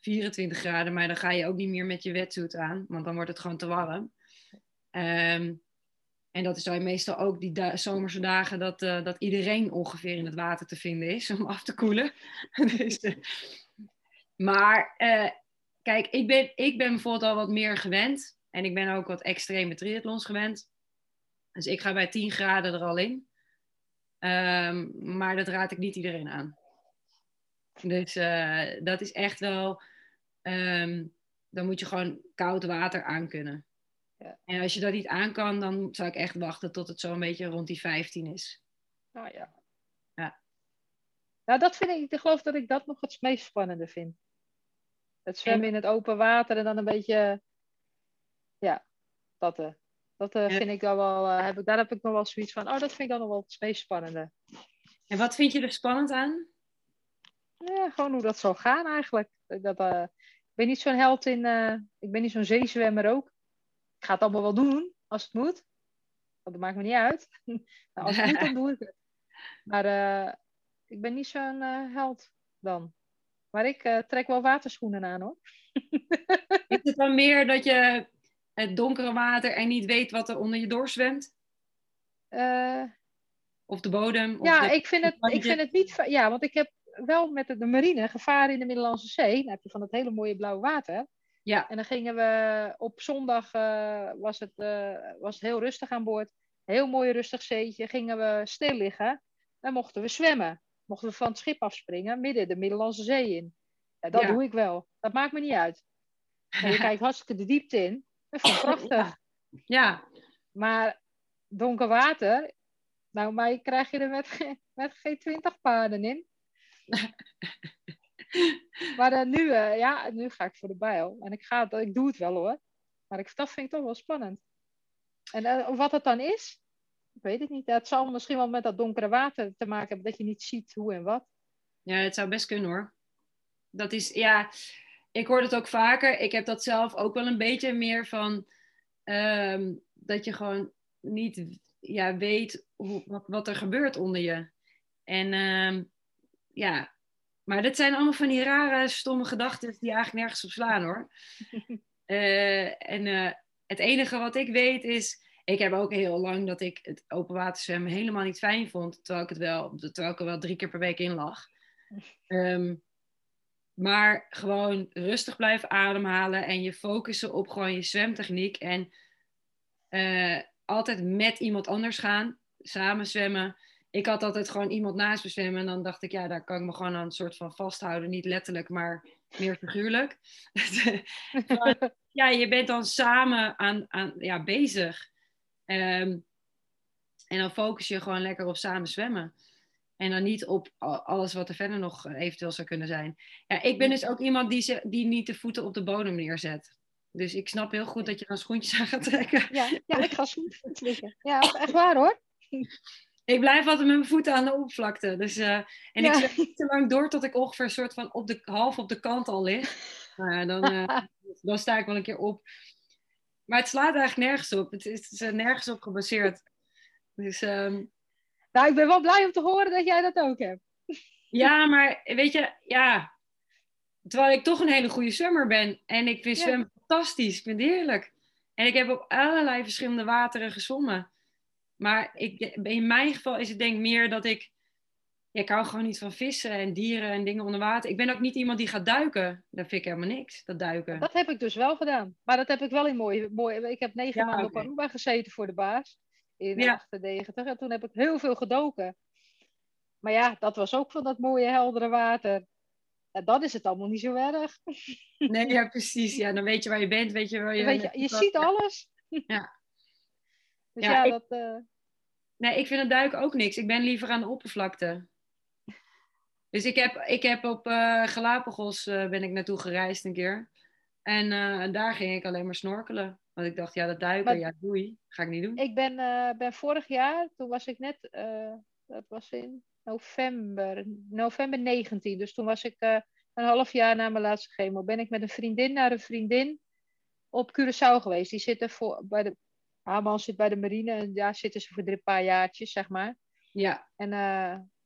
24 graden, maar dan ga je ook niet meer met je wetsuit aan, want dan wordt het gewoon te warm. Um, en dat is dan meestal ook die zomerse dagen dat, uh, dat iedereen ongeveer in het water te vinden is om af te koelen. dus, uh, maar uh, kijk, ik ben, ik ben bijvoorbeeld al wat meer gewend. En ik ben ook wat extreme triathlons gewend. Dus ik ga bij 10 graden er al in. Um, maar dat raad ik niet iedereen aan. Dus dat is echt wel. Um, dan moet je gewoon koud water aankunnen. Ja. En als je dat niet aan kan, dan zou ik echt wachten tot het zo'n beetje rond die 15 is. Nou ja. Ja. Nou, dat vind ik, ik geloof dat ik dat nog het meest spannende vind. Het zwemmen in het open water en dan een beetje, ja, dat, dat uh, vind ik dan wel, uh, heb ik, daar heb ik nog wel zoiets van, oh, dat vind ik dan nog wel het meest spannende. En wat vind je er spannend aan? Ja, gewoon hoe dat zal gaan eigenlijk. Dat, ik ben niet zo'n held in, ik ben niet zo'n zeezwemmer ook ik ga het allemaal wel doen als het moet. Want dat maakt me niet uit. nou, als het moet, dan doe ik het. Maar ik ben niet zo'n held dan. Maar ik trek wel waterschoenen aan hoor. Is het dan meer dat je het donkere water en niet weet wat er onder je doorzwemt? of de bodem? Of ja, de... ik, vind het, ik vind het niet. Ja, want ik heb wel met de, marine gevaar in de Middellandse Zee. Dan heb je van het hele mooie blauwe water. Ja. En dan gingen we op zondag, uh, was, het, uh, was het heel rustig aan boord. Heel mooi rustig zeetje. Gingen we stil liggen. Dan mochten we zwemmen. Mochten we van het schip afspringen, midden de Middellandse Zee in. Ja, dat doe ik wel. Dat maakt me niet uit. En je kijkt hartstikke de diepte in. Dat is prachtig. Ja. Maar donker water, nou, mij krijg je er met, met geen twintig paarden in. maar uh, nu, uh, ja, nu ga ik voor de bijl. En ik, ga, ik doe het wel hoor. Maar ik, dat vind ik toch wel spannend. En uh, wat het dan is, ik weet het niet. Het zal misschien wel met dat donkere water te maken hebben, dat je niet ziet hoe en wat. Ja, het zou best kunnen hoor. Dat is, ja, ik hoor het ook vaker. Ik heb dat zelf ook wel een beetje meer van, um, dat je gewoon niet ja, weet hoe, wat, wat er gebeurt onder je. En um, ja, maar dit zijn allemaal van die rare, stomme gedachten die eigenlijk nergens op slaan hoor. uh, en uh, het enige wat ik weet is, ik heb ook heel lang dat ik het open water zwemmen helemaal niet fijn vond, terwijl ik, het wel, terwijl ik er wel drie keer per week in lag. Um, maar gewoon rustig blijven ademhalen en je focussen op gewoon je zwemtechniek. En uh, altijd met iemand anders gaan, samen zwemmen ik had altijd gewoon iemand naast me zwemmen. En dan dacht ik, ja, daar kan ik me gewoon aan een soort van vasthouden. Niet letterlijk, maar meer figuurlijk. ja, je bent dan samen aan, aan, ja, bezig. Um, en dan focus je gewoon lekker op samen zwemmen. En dan niet op alles wat er verder nog eventueel zou kunnen zijn. Ja, ik ben dus ook iemand die, ze, die niet de voeten op de bodem neerzet. Dus ik snap heel goed dat je dan schoentjes aan gaat trekken. Ja, ja ik ga schoentjes liggen. Ja, echt waar hoor. Ik blijf altijd met mijn voeten aan de oppervlakte. Dus, uh, en ik zet niet te lang door tot ik ongeveer een soort van op de, half op de kant al lig. Uh, dan, uh, dan sta ik wel een keer op. Maar het slaat eigenlijk nergens op. Het is, het is nergens op gebaseerd. Dus, um... Nou, ik ben wel blij om te horen dat jij dat ook hebt. Ja, maar weet je, ja. Terwijl ik toch een hele goede zwemmer ben. En ik vind ja. zwemmen fantastisch. Ik vind het heerlijk. En ik heb op allerlei verschillende wateren gezwommen. Maar ik, in mijn geval is het denk ik meer dat ik... Ja, ik hou gewoon niet van vissen en dieren en dingen onder water. Ik ben ook niet iemand die gaat duiken. Dat vind ik helemaal niks, dat duiken. Dat heb ik dus wel gedaan. Maar dat heb ik wel in mooi... mooi ik heb negen ja, maanden okay. op Aruba gezeten voor de baas. In ja. 98. En toen heb ik heel veel gedoken. Maar ja, dat was ook van dat mooie heldere water. ja, dan is het allemaal niet zo erg. Nee, ja, precies. Ja, dan weet je waar je bent, weet je waar je... Weet je, je ziet alles. Ja. Dus Ja, ja, ik- dat... eh, Nee, ik vind het duiken ook niks. Ik ben liever aan de oppervlakte. Dus ik heb, ik heb op eh, Galapagos eh, ben ik naartoe gereisd een keer. En daar ging ik alleen maar snorkelen. Want ik dacht, ja, dat duiken, Maar- ja, doei. Ga ik niet doen. Ik ben, eh, ben vorig jaar, toen was ik net, eh, dat was in november, november 19. Dus toen was ik eh, een half jaar na mijn laatste chemo. Ben ik met een vriendin naar een vriendin op Curaçao geweest. Die zitten voor, bij de, haar man zit bij de marine en daar zitten ze voor drie paar jaartjes, zeg maar. Ja, En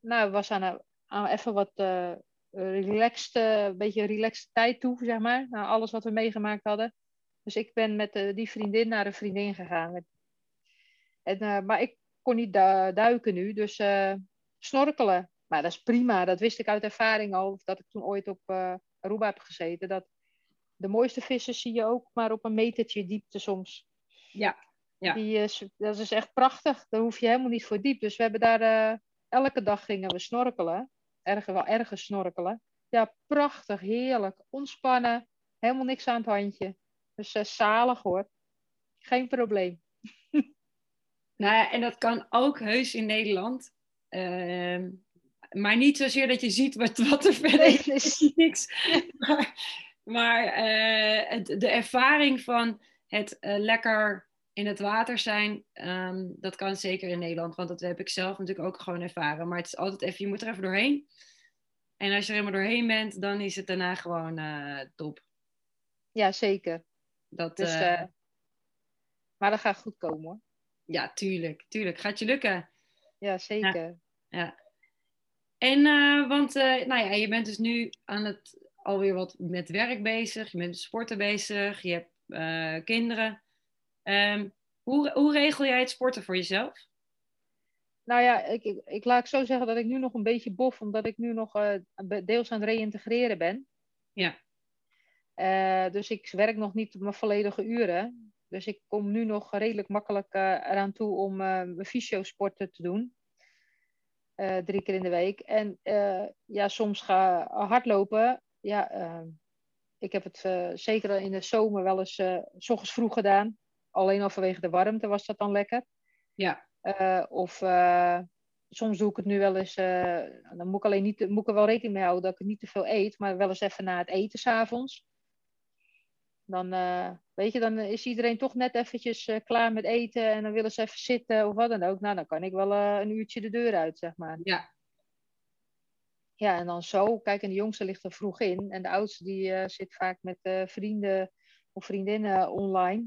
nou, was aan, een- aan even wat relaxed, een beetje relaxed tijd toe, zeg maar. Na alles wat we meegemaakt hadden. Dus ik ben met eh, die vriendin naar een vriendin gegaan. En, eh, maar ik kon niet du- duiken nu, dus eh, snorkelen. Maar dat is prima, dat wist ik uit ervaring al. Dat ik toen ooit op Aruba heb gezeten. Dat de mooiste vissen zie je ook maar op een metertje diepte soms. ja, Ja. Die is, dat is echt prachtig. Daar hoef je helemaal niet voor diep. Dus we hebben daar elke dag gingen we snorkelen. Erg, wel ergens snorkelen. Ja, prachtig, heerlijk. Ontspannen. Helemaal niks aan het handje. Dus eh, zalig hoor. Geen probleem. Nou ja, en dat kan ook heus in Nederland. Ehm, maar niet zozeer dat je ziet wat, wat er verder Nee, is. niks. Maar, maar eh, het, de ervaring van het eh, lekker in het water zijn, ehm, dat kan zeker in Nederland. Want dat heb ik zelf natuurlijk ook gewoon ervaren. Maar het is altijd even, je moet er even doorheen. En als je er helemaal doorheen bent, dan is het daarna gewoon top. Ja, zeker. Dat, Dus, eh, eh, maar dat gaat goed komen hoor. ja, tuurlijk, tuurlijk. Gaat je lukken. Ja, zeker. Ja. En, eh, want, nou ja, je bent dus nu aan het alweer wat met werk bezig. Je bent met sporten bezig. Je hebt kinderen. Ehm, hoe, hoe regel jij het sporten voor jezelf? Nou ja, ik, ik, ik laat ik zo zeggen dat ik nu nog een beetje bof, omdat ik nu nog deels aan het reïntegreren ben. Ja. Eh, dus ik werk nog niet op mijn volledige uren. Dus ik kom nu nog redelijk makkelijk eh, eraan toe om eh, mijn fysiosporten te doen. Drie keer in de week. En ja, soms ga hardlopen. Ja, eh, ik heb het zeker in de zomer wel eens s ochtends vroeg gedaan. Alleen al vanwege de warmte was dat dan lekker. Ja. Of soms doe ik het nu wel eens. dan moet ik, alleen niet, moet ik er wel rekening mee houden dat ik niet te veel eet. Maar wel eens even na het eten s'avonds. Dan, eh, weet je, dan is iedereen toch net eventjes eh, klaar met eten. En dan willen ze even zitten of wat dan ook. Nou, dan kan ik wel eh, een uurtje de deur uit, zeg maar. Ja. Ja, en dan zo. Kijk, en de jongste ligt er vroeg in. En de oudste die zit vaak met vrienden of vriendinnen online.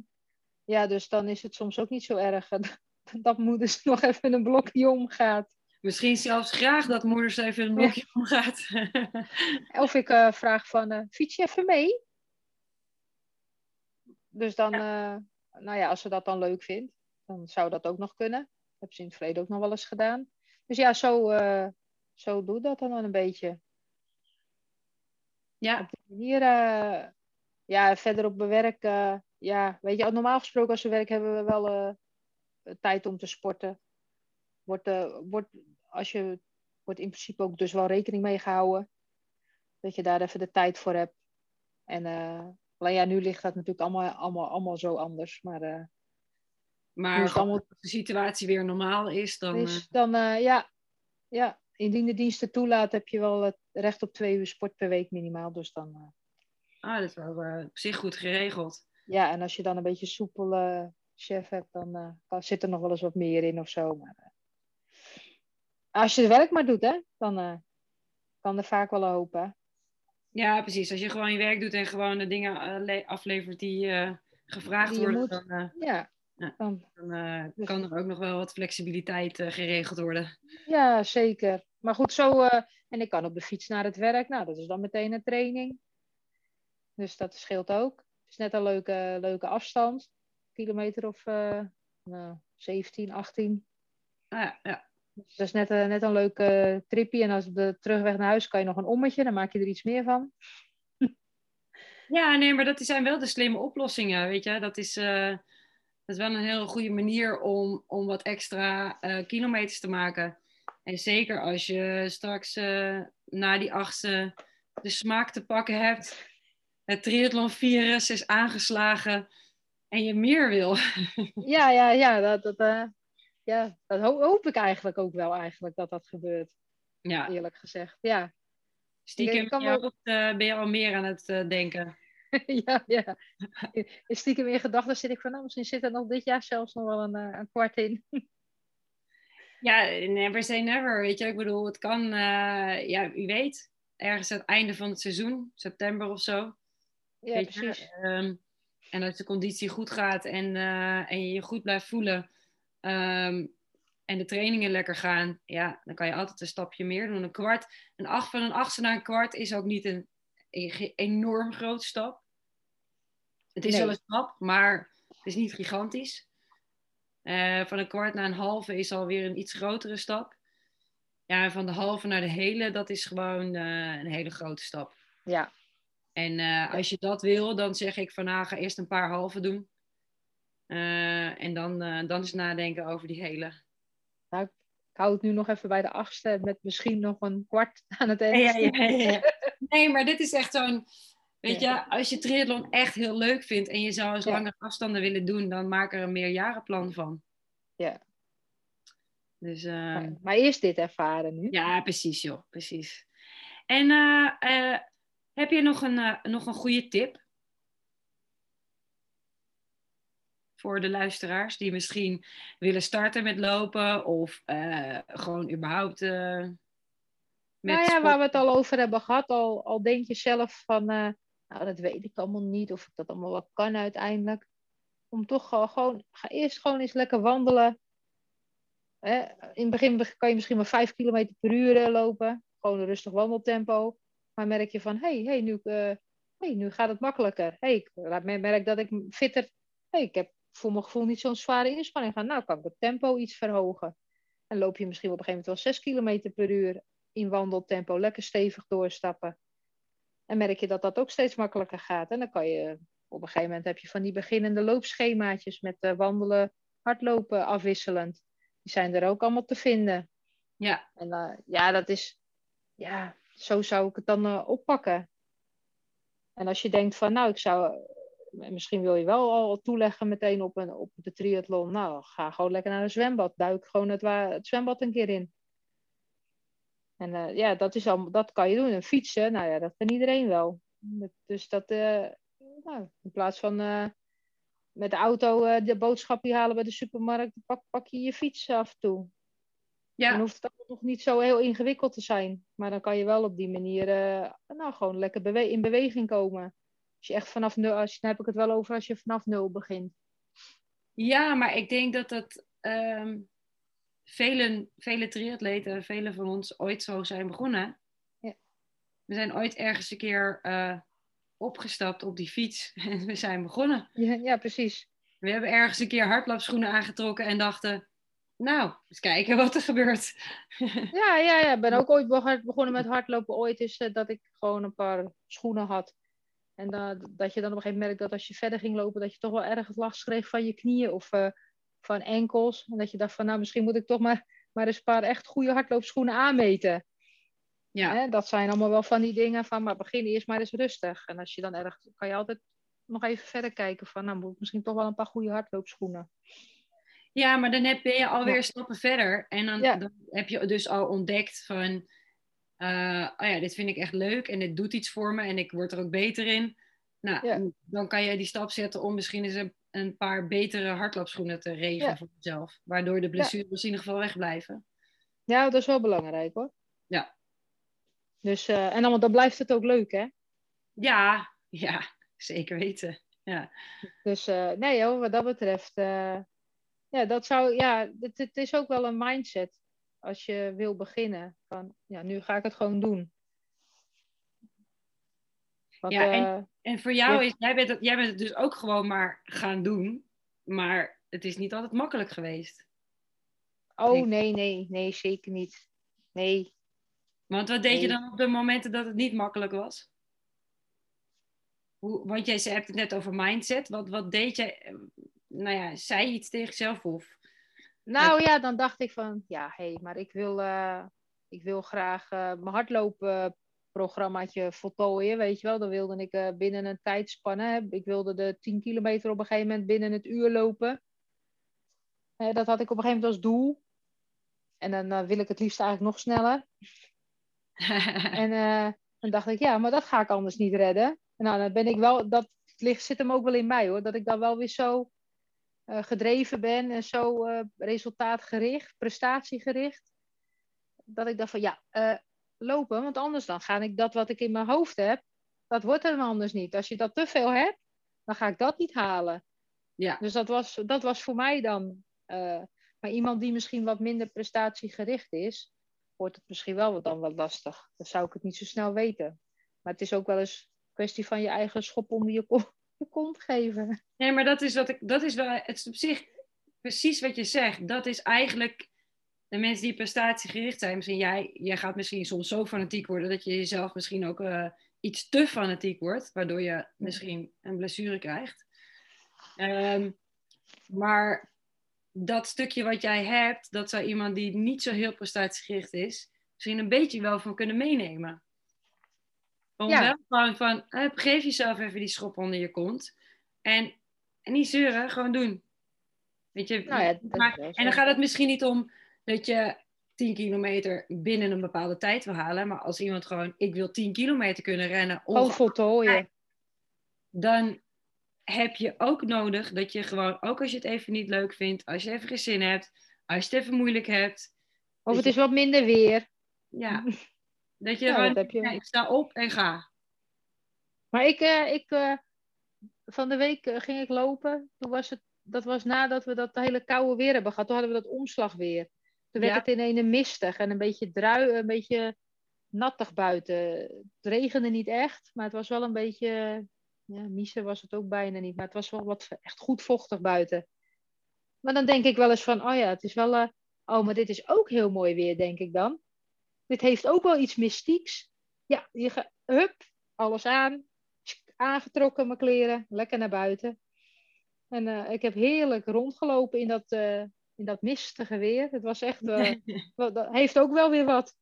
Ja, dus dan is het soms ook niet zo erg dat moeders nog even een blokje omgaat. Misschien zelfs graag dat moeders even een blokje omgaat. Of ik vraag van, fiets je even mee? Dus dan, eh, nou ja, als ze dat dan leuk vindt, dan zou dat ook nog kunnen. Dat heb ze in het verleden ook nog wel eens gedaan. Dus ja, zo, eh, zo doe ik dat dan wel een beetje. ja, op die manier, eh, ja, verder op mijn werk, eh, ja, weet je, normaal gesproken als we werk hebben we wel tijd om te sporten. Wordt, wordt, als je, wordt in principe ook dus wel rekening mee gehouden. Dat je daar even de tijd voor hebt. En uh, alleen ja, nu ligt dat natuurlijk allemaal, allemaal, allemaal zo anders. Maar, uh, maar als allemaal... de situatie weer normaal is, dan... Is, dan uh, ja, ja, indien de diensten toelaat, heb je wel het recht op twee uur sport per week minimaal. Dus dan, uh, ah, dat is wel op zich goed geregeld. Ja, en als je dan een beetje soepel chef hebt, dan zit er nog wel eens wat meer in of zo. Maar als je het werk maar doet, hè, dan kan er vaak wel een hoop. Hè? Ja, precies. Als je gewoon je werk doet en gewoon de dingen aflevert die eh, gevraagd die worden, moet. dan, ja. Dan, dan dus... kan er ook nog wel wat flexibiliteit geregeld worden. Ja, zeker. Maar goed, zo. En ik kan op de fiets naar het werk. Nou, dat is dan meteen een training. Dus dat scheelt ook. Het is net een leuke, leuke afstand. Kilometer of uh, nou, 17, 18. Ah, ja, ja. Dus dat is net, uh, net een leuke tripje. En als op de terugweg naar huis kan je nog een ommetje. Dan maak je er iets meer van. Ja, nee, maar dat zijn wel de slimme oplossingen, weet je. Dat is, uh, dat is wel een hele goede manier om, om wat extra uh, kilometers te maken. En zeker als je straks na die achtste de smaak te pakken hebt, het triathlon-virus is aangeslagen en je meer wil. Ja, ja, ja, dat, dat, ja, dat hoop ik eigenlijk ook wel eigenlijk dat dat gebeurt. Ja. Eerlijk gezegd, ja. Stiekem ik, ik ook... ben je al meer aan het uh, denken. ja, ja. Stiekem in gedachten zit ik van, nou, misschien zit er nog dit jaar zelfs nog wel een, uh, een kwart in. ja, never say never, weet je. Ik bedoel, het kan, uh, ja, wie weet, ergens aan het einde van het seizoen, september of zo. Ja, precies. Um, en als de conditie goed gaat en, en je je goed blijft voelen um, en de trainingen lekker gaan, ja, dan kan je altijd een stapje meer doen. Een kwart, een acht van een achtste naar een kwart is ook niet een, een enorm grote stap. Het is wel een stap, maar het is niet gigantisch. Uh, van een kwart naar een halve is alweer een iets grotere stap. Ja, en van de halve naar de hele, dat is gewoon uh, een hele grote stap. Ja, en uh, als je dat wil, dan zeg ik van nou, ga eerst een paar halve doen. Uh, en dan, uh, dan eens nadenken over die hele. Nou, ik hou het nu nog even bij de achtste met misschien nog een kwart aan het eind. Ja, ja, ja, nee, maar dit is echt zo'n... Weet je, als je triathlon echt heel leuk vindt en je zou eens langere afstanden willen doen, dan maak er een meerjarenplan van. Ja. Dus, maar, maar eerst dit ervaren nu. Ja, precies joh, precies. En heb je nog een, nog een goede tip? Voor de luisteraars die misschien willen starten met lopen of uh, gewoon überhaupt. Uh, met nou ja, waar we het al over hebben gehad, al, al denk je zelf van, nou dat weet ik allemaal niet of ik dat allemaal wel kan uiteindelijk. Om toch gewoon, ga eerst gewoon eens lekker wandelen. Hè? In het begin kan je misschien maar 5 km per uur lopen. Gewoon een rustig wandeltempo. Maar merk je van, hé, hey, hey, nu, hey, nu gaat het makkelijker. hey, ik merk dat ik fitter... hey, ik heb voor mijn gevoel niet zo'n zware inspanning gaan. Nou, kan ik het tempo iets verhogen. En loop je misschien op een gegeven moment wel 6 km per uur in wandeltempo. Lekker stevig doorstappen. En merk je dat dat ook steeds makkelijker gaat. En dan kan je... Op een gegeven moment heb je van die beginnende loopschemaatjes met uh, wandelen, hardlopen afwisselend. Die zijn er ook allemaal te vinden. Ja. En uh, ja, dat is... Ja, zo zou ik het dan uh, oppakken. En als je denkt van, nou, ik zou, eh, misschien wil je wel al toeleggen meteen op, een, op de triathlon. Nou, ga gewoon lekker naar een zwembad. Duik gewoon het, het zwembad een keer in. En uh, ja, dat, is al, dat kan je doen. En fietsen, nou ja, dat kan iedereen wel. Dus dat, uh, nou, in plaats van met de auto de boodschapje halen bij de supermarkt, pak, pak je je fiets af en toe. Ja. Dan hoeft het nog niet zo heel ingewikkeld te zijn. Maar dan kan je wel op die manier nou, gewoon lekker bewe in beweging komen. Je echt vanaf nul, als je, dan heb ik het wel over als je vanaf nul begint. Ja, maar ik denk dat dat um, vele, vele triatleten, vele van ons ooit zo zijn begonnen. Ja. We zijn ooit ergens een keer uh, opgestapt op die fiets en we zijn begonnen. Ja, ja, precies. We hebben ergens een keer hardloopschoenen aangetrokken en dachten, nou, eens kijken wat er gebeurt. ja, ja, ja. Ik ben ook ooit begonnen met hardlopen. Ooit is uh, dat ik gewoon een paar schoenen had. En uh, dat je dan op een gegeven moment merkt dat als je verder ging lopen, dat je toch wel erg last kreeg van je knieën of uh, van enkels. En dat je dacht van, nou, misschien moet ik toch maar, maar eens een paar echt goede hardloopschoenen aanmeten. Ja. Hè? Dat zijn allemaal wel van die dingen van, maar begin eerst maar eens rustig. En als je dan erg, kan je altijd nog even verder kijken van, nou, moet ik misschien toch wel een paar goede hardloopschoenen. Ja, maar dan heb, ben je alweer stappen verder. En dan, dan, heb je dus al ontdekt van... Uh, oh ja, dit vind ik echt leuk en dit doet iets voor me en ik word er ook beter in. Nou, dan kan je die stap zetten om misschien eens een, een paar betere hardloopschoenen te regelen voor jezelf. Waardoor de blessures in ieder geval wegblijven. Ja, dat is wel belangrijk hoor. Ja. Dus, uh, en dan, dan blijft het ook leuk hè? Ja, ja, zeker weten. Ja. Dus uh, nee hoor, wat dat betreft ja, dat zou, ja, het, het, is ook wel een mindset als je wil beginnen. Van, ja, nu ga ik het gewoon doen. Want, ja, en, uh, en voor jou is, jij bent, het, jij bent het dus ook gewoon maar gaan doen, maar het is niet altijd makkelijk geweest. Oh, nee, nee, nee, zeker niet. Nee. Want wat deed nee. je dan op de momenten dat het niet makkelijk was? Hoe, want jij hebt het net over mindset. Wat, wat deed jij? nou ja, zei je iets tegen jezelf? Of... Nou ja, dan dacht ik van, ja, hé, hey, maar ik wil, uh, ik wil graag uh, mijn hardlopen programmaatje voltooien, weet je wel. Dan wilde ik uh, binnen een tijdspanne, ik wilde de 10 kilometer op een gegeven moment binnen het uur lopen. Dat had ik op een gegeven moment als doel. En dan wil ik het liefst eigenlijk nog sneller. en dan dacht ik, ja, maar dat ga ik anders niet redden. En nou, dan ben ik wel, dat ligt, zit hem ook wel in mij hoor, dat ik dan wel weer zo gedreven ben en zo resultaatgericht, prestatiegericht. Dat ik dacht van, ja, lopen. Want anders dan ga ik dat wat ik in mijn hoofd heb, dat wordt er anders niet. Als je dat te veel hebt, dan ga ik dat niet halen. Ja. Dus dat was, dat was voor mij dan. Maar iemand die misschien wat minder prestatiegericht is, wordt het misschien wel dan wat lastig. Dan zou ik het niet zo snel weten. Maar het is ook wel eens een kwestie van je eigen schop onder je, kont, je kont geven. Nee, maar dat is, wat ik, dat is wel het is op zich precies wat je zegt. Dat is eigenlijk de mensen die prestatiegericht zijn, misschien jij, jij gaat misschien soms zo fanatiek worden dat je jezelf misschien ook uh, iets te fanatiek wordt, waardoor je misschien een blessure krijgt. Um, maar dat stukje wat jij hebt, dat zou iemand die niet zo heel prestatiegericht is, misschien een beetje wel van kunnen meenemen. Om ja. wel gewoon van, uh, geef jezelf even die schop onder je kont. En, en niet zeuren, gewoon doen. Weet je, nou ja, maar, en dan gaat het misschien niet om dat je 10 kilometer binnen een bepaalde tijd wil halen. Maar als iemand gewoon, ik wil 10 kilometer kunnen rennen. Gewoon voltooien. Dan heb je ook nodig dat je gewoon, ook als je het even niet leuk vindt, als je even geen zin hebt, als je het even moeilijk hebt. Of het is wat minder weer. Ja. Dat je dat ik sta op en ga. Maar ik, uh, ik uh, van de week uh, ging ik lopen. Toen was het, dat was nadat we dat hele koude weer hebben gehad. Toen hadden we dat omslagweer. Toen werd het in een mistig en een beetje drui, een beetje nattig buiten. Het regende niet echt, maar het was wel een beetje, ja, miezen was het ook bijna niet, maar het was wel wat echt goed vochtig buiten. Maar dan denk ik wel eens van, oh ja, het is wel, uh, oh, maar dit is ook heel mooi weer, denk ik dan. Dit heeft ook wel iets mystieks. Ja, je gaat, hup, alles aan, aangetrokken mijn kleren, lekker naar buiten. En uh, ik heb heerlijk rondgelopen in dat, uh, in dat mistige weer. Het was echt, uh, dat heeft ook wel weer wat.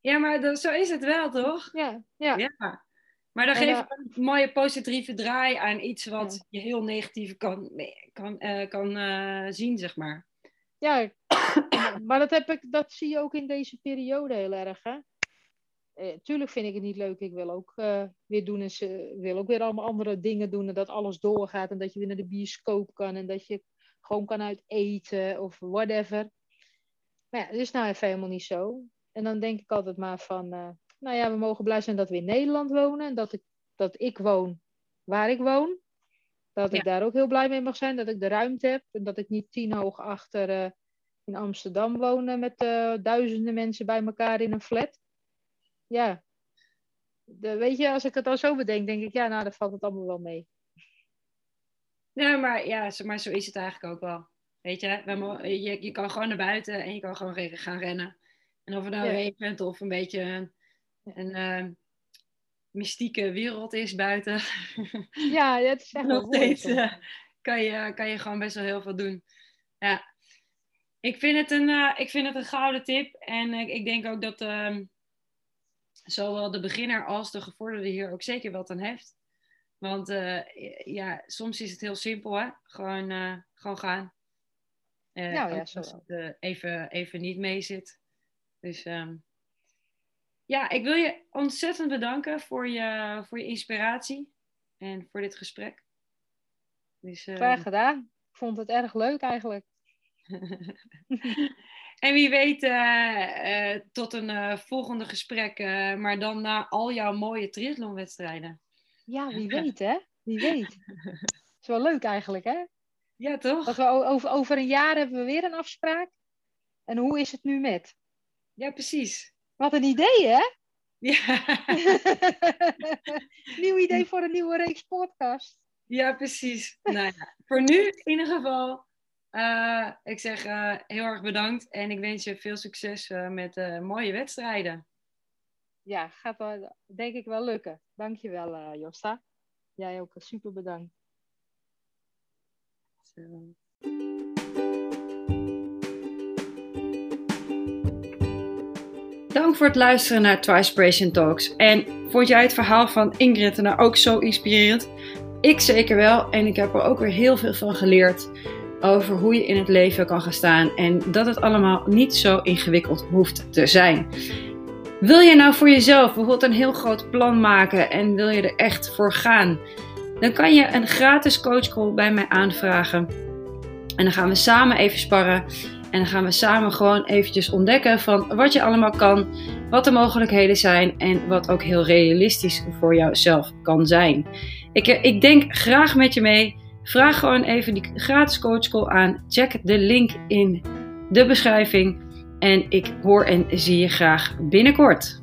Ja, maar dat, zo is het wel, toch? Ja, ja. ja. Maar dan geef je een mooie positieve draai aan iets wat je heel negatief kan, kan, kan zien, zeg maar. Ja, maar dat, heb ik, dat zie je ook in deze periode heel erg, hè? Eh, tuurlijk vind ik het niet leuk. Ik wil ook weer doen en wil ook weer allemaal andere dingen doen en dat alles doorgaat en dat je weer naar de bioscoop kan en dat je gewoon kan uit eten of whatever. Maar ja, dat is nou even helemaal niet zo. En dan denk ik altijd maar van, uh, nou ja, we mogen blij zijn dat we in Nederland wonen. En dat ik, dat ik woon waar ik woon. Dat ik daar ook heel blij mee mag zijn. Dat ik de ruimte heb. En dat ik niet tien hoog achter in Amsterdam woon met uh, duizenden mensen bij elkaar in een flat. Ja. De, weet je, als ik het al zo bedenk, denk ik, ja, nou, dan valt het allemaal wel mee. Ja, maar, ja, maar zo is het eigenlijk ook wel. Weet je, je, je kan gewoon naar buiten en je kan gewoon gaan rennen. En of het nou ja. regent of een beetje een, een uh, mystieke wereld is buiten. Ja, dat is echt Nog steeds uh, kan, je, kan je gewoon best wel heel veel doen. Ja. Ik vind het een, uh, ik vind het een gouden tip. En ik denk ook dat ehm, zowel de beginner als de gevorderde hier ook zeker wat aan heeft. Want uh, ja, soms is het heel simpel, hè? Gewoon, gewoon gaan. Nou, ja, zo als het even, even niet mee zit. Dus um, ja, ik wil je ontzettend bedanken voor je, voor je inspiratie en voor dit gesprek. Dus, Graag gedaan. Ik vond het erg leuk eigenlijk. en wie weet, tot een volgende gesprek, maar dan na al jouw mooie triathlonwedstrijden. Ja, wie weet hè? Wie weet. is wel leuk eigenlijk hè? Ja, toch? Dat we over, over een jaar hebben we weer een afspraak. En hoe is het nu met? Ja, precies. Wat een idee hè? Ja. Nieuw idee voor een nieuwe reeks podcast. Ja, precies. nou ja, voor nu in ieder geval. Uh, ik zeg uh, heel erg bedankt en ik wens je veel succes uh, met mooie wedstrijden ja, gaat wel, denk ik wel lukken. Dankjewel, uh, Josta. Jij ook super bedankt. Zo. Bedankt voor het luisteren naar Twispiration Talks. En vond jij het verhaal van Ingrid nou ook zo inspirerend? Ik zeker wel. En ik heb er ook weer heel veel van geleerd over hoe je in het leven kan gaan staan. En dat het allemaal niet zo ingewikkeld hoeft te zijn. Wil je nou voor jezelf bijvoorbeeld een heel groot plan maken en wil je er echt voor gaan? Dan kan je een gratis coachcall bij mij aanvragen. En dan gaan we samen even sparren. En dan gaan we samen gewoon eventjes ontdekken van wat je allemaal kan, wat de mogelijkheden zijn en wat ook heel realistisch voor jouzelf kan zijn. Ik, eh, ik denk graag met je mee. Vraag gewoon even die gratis coachcall aan. Check de link in de beschrijving. En ik hoor en zie je graag binnenkort.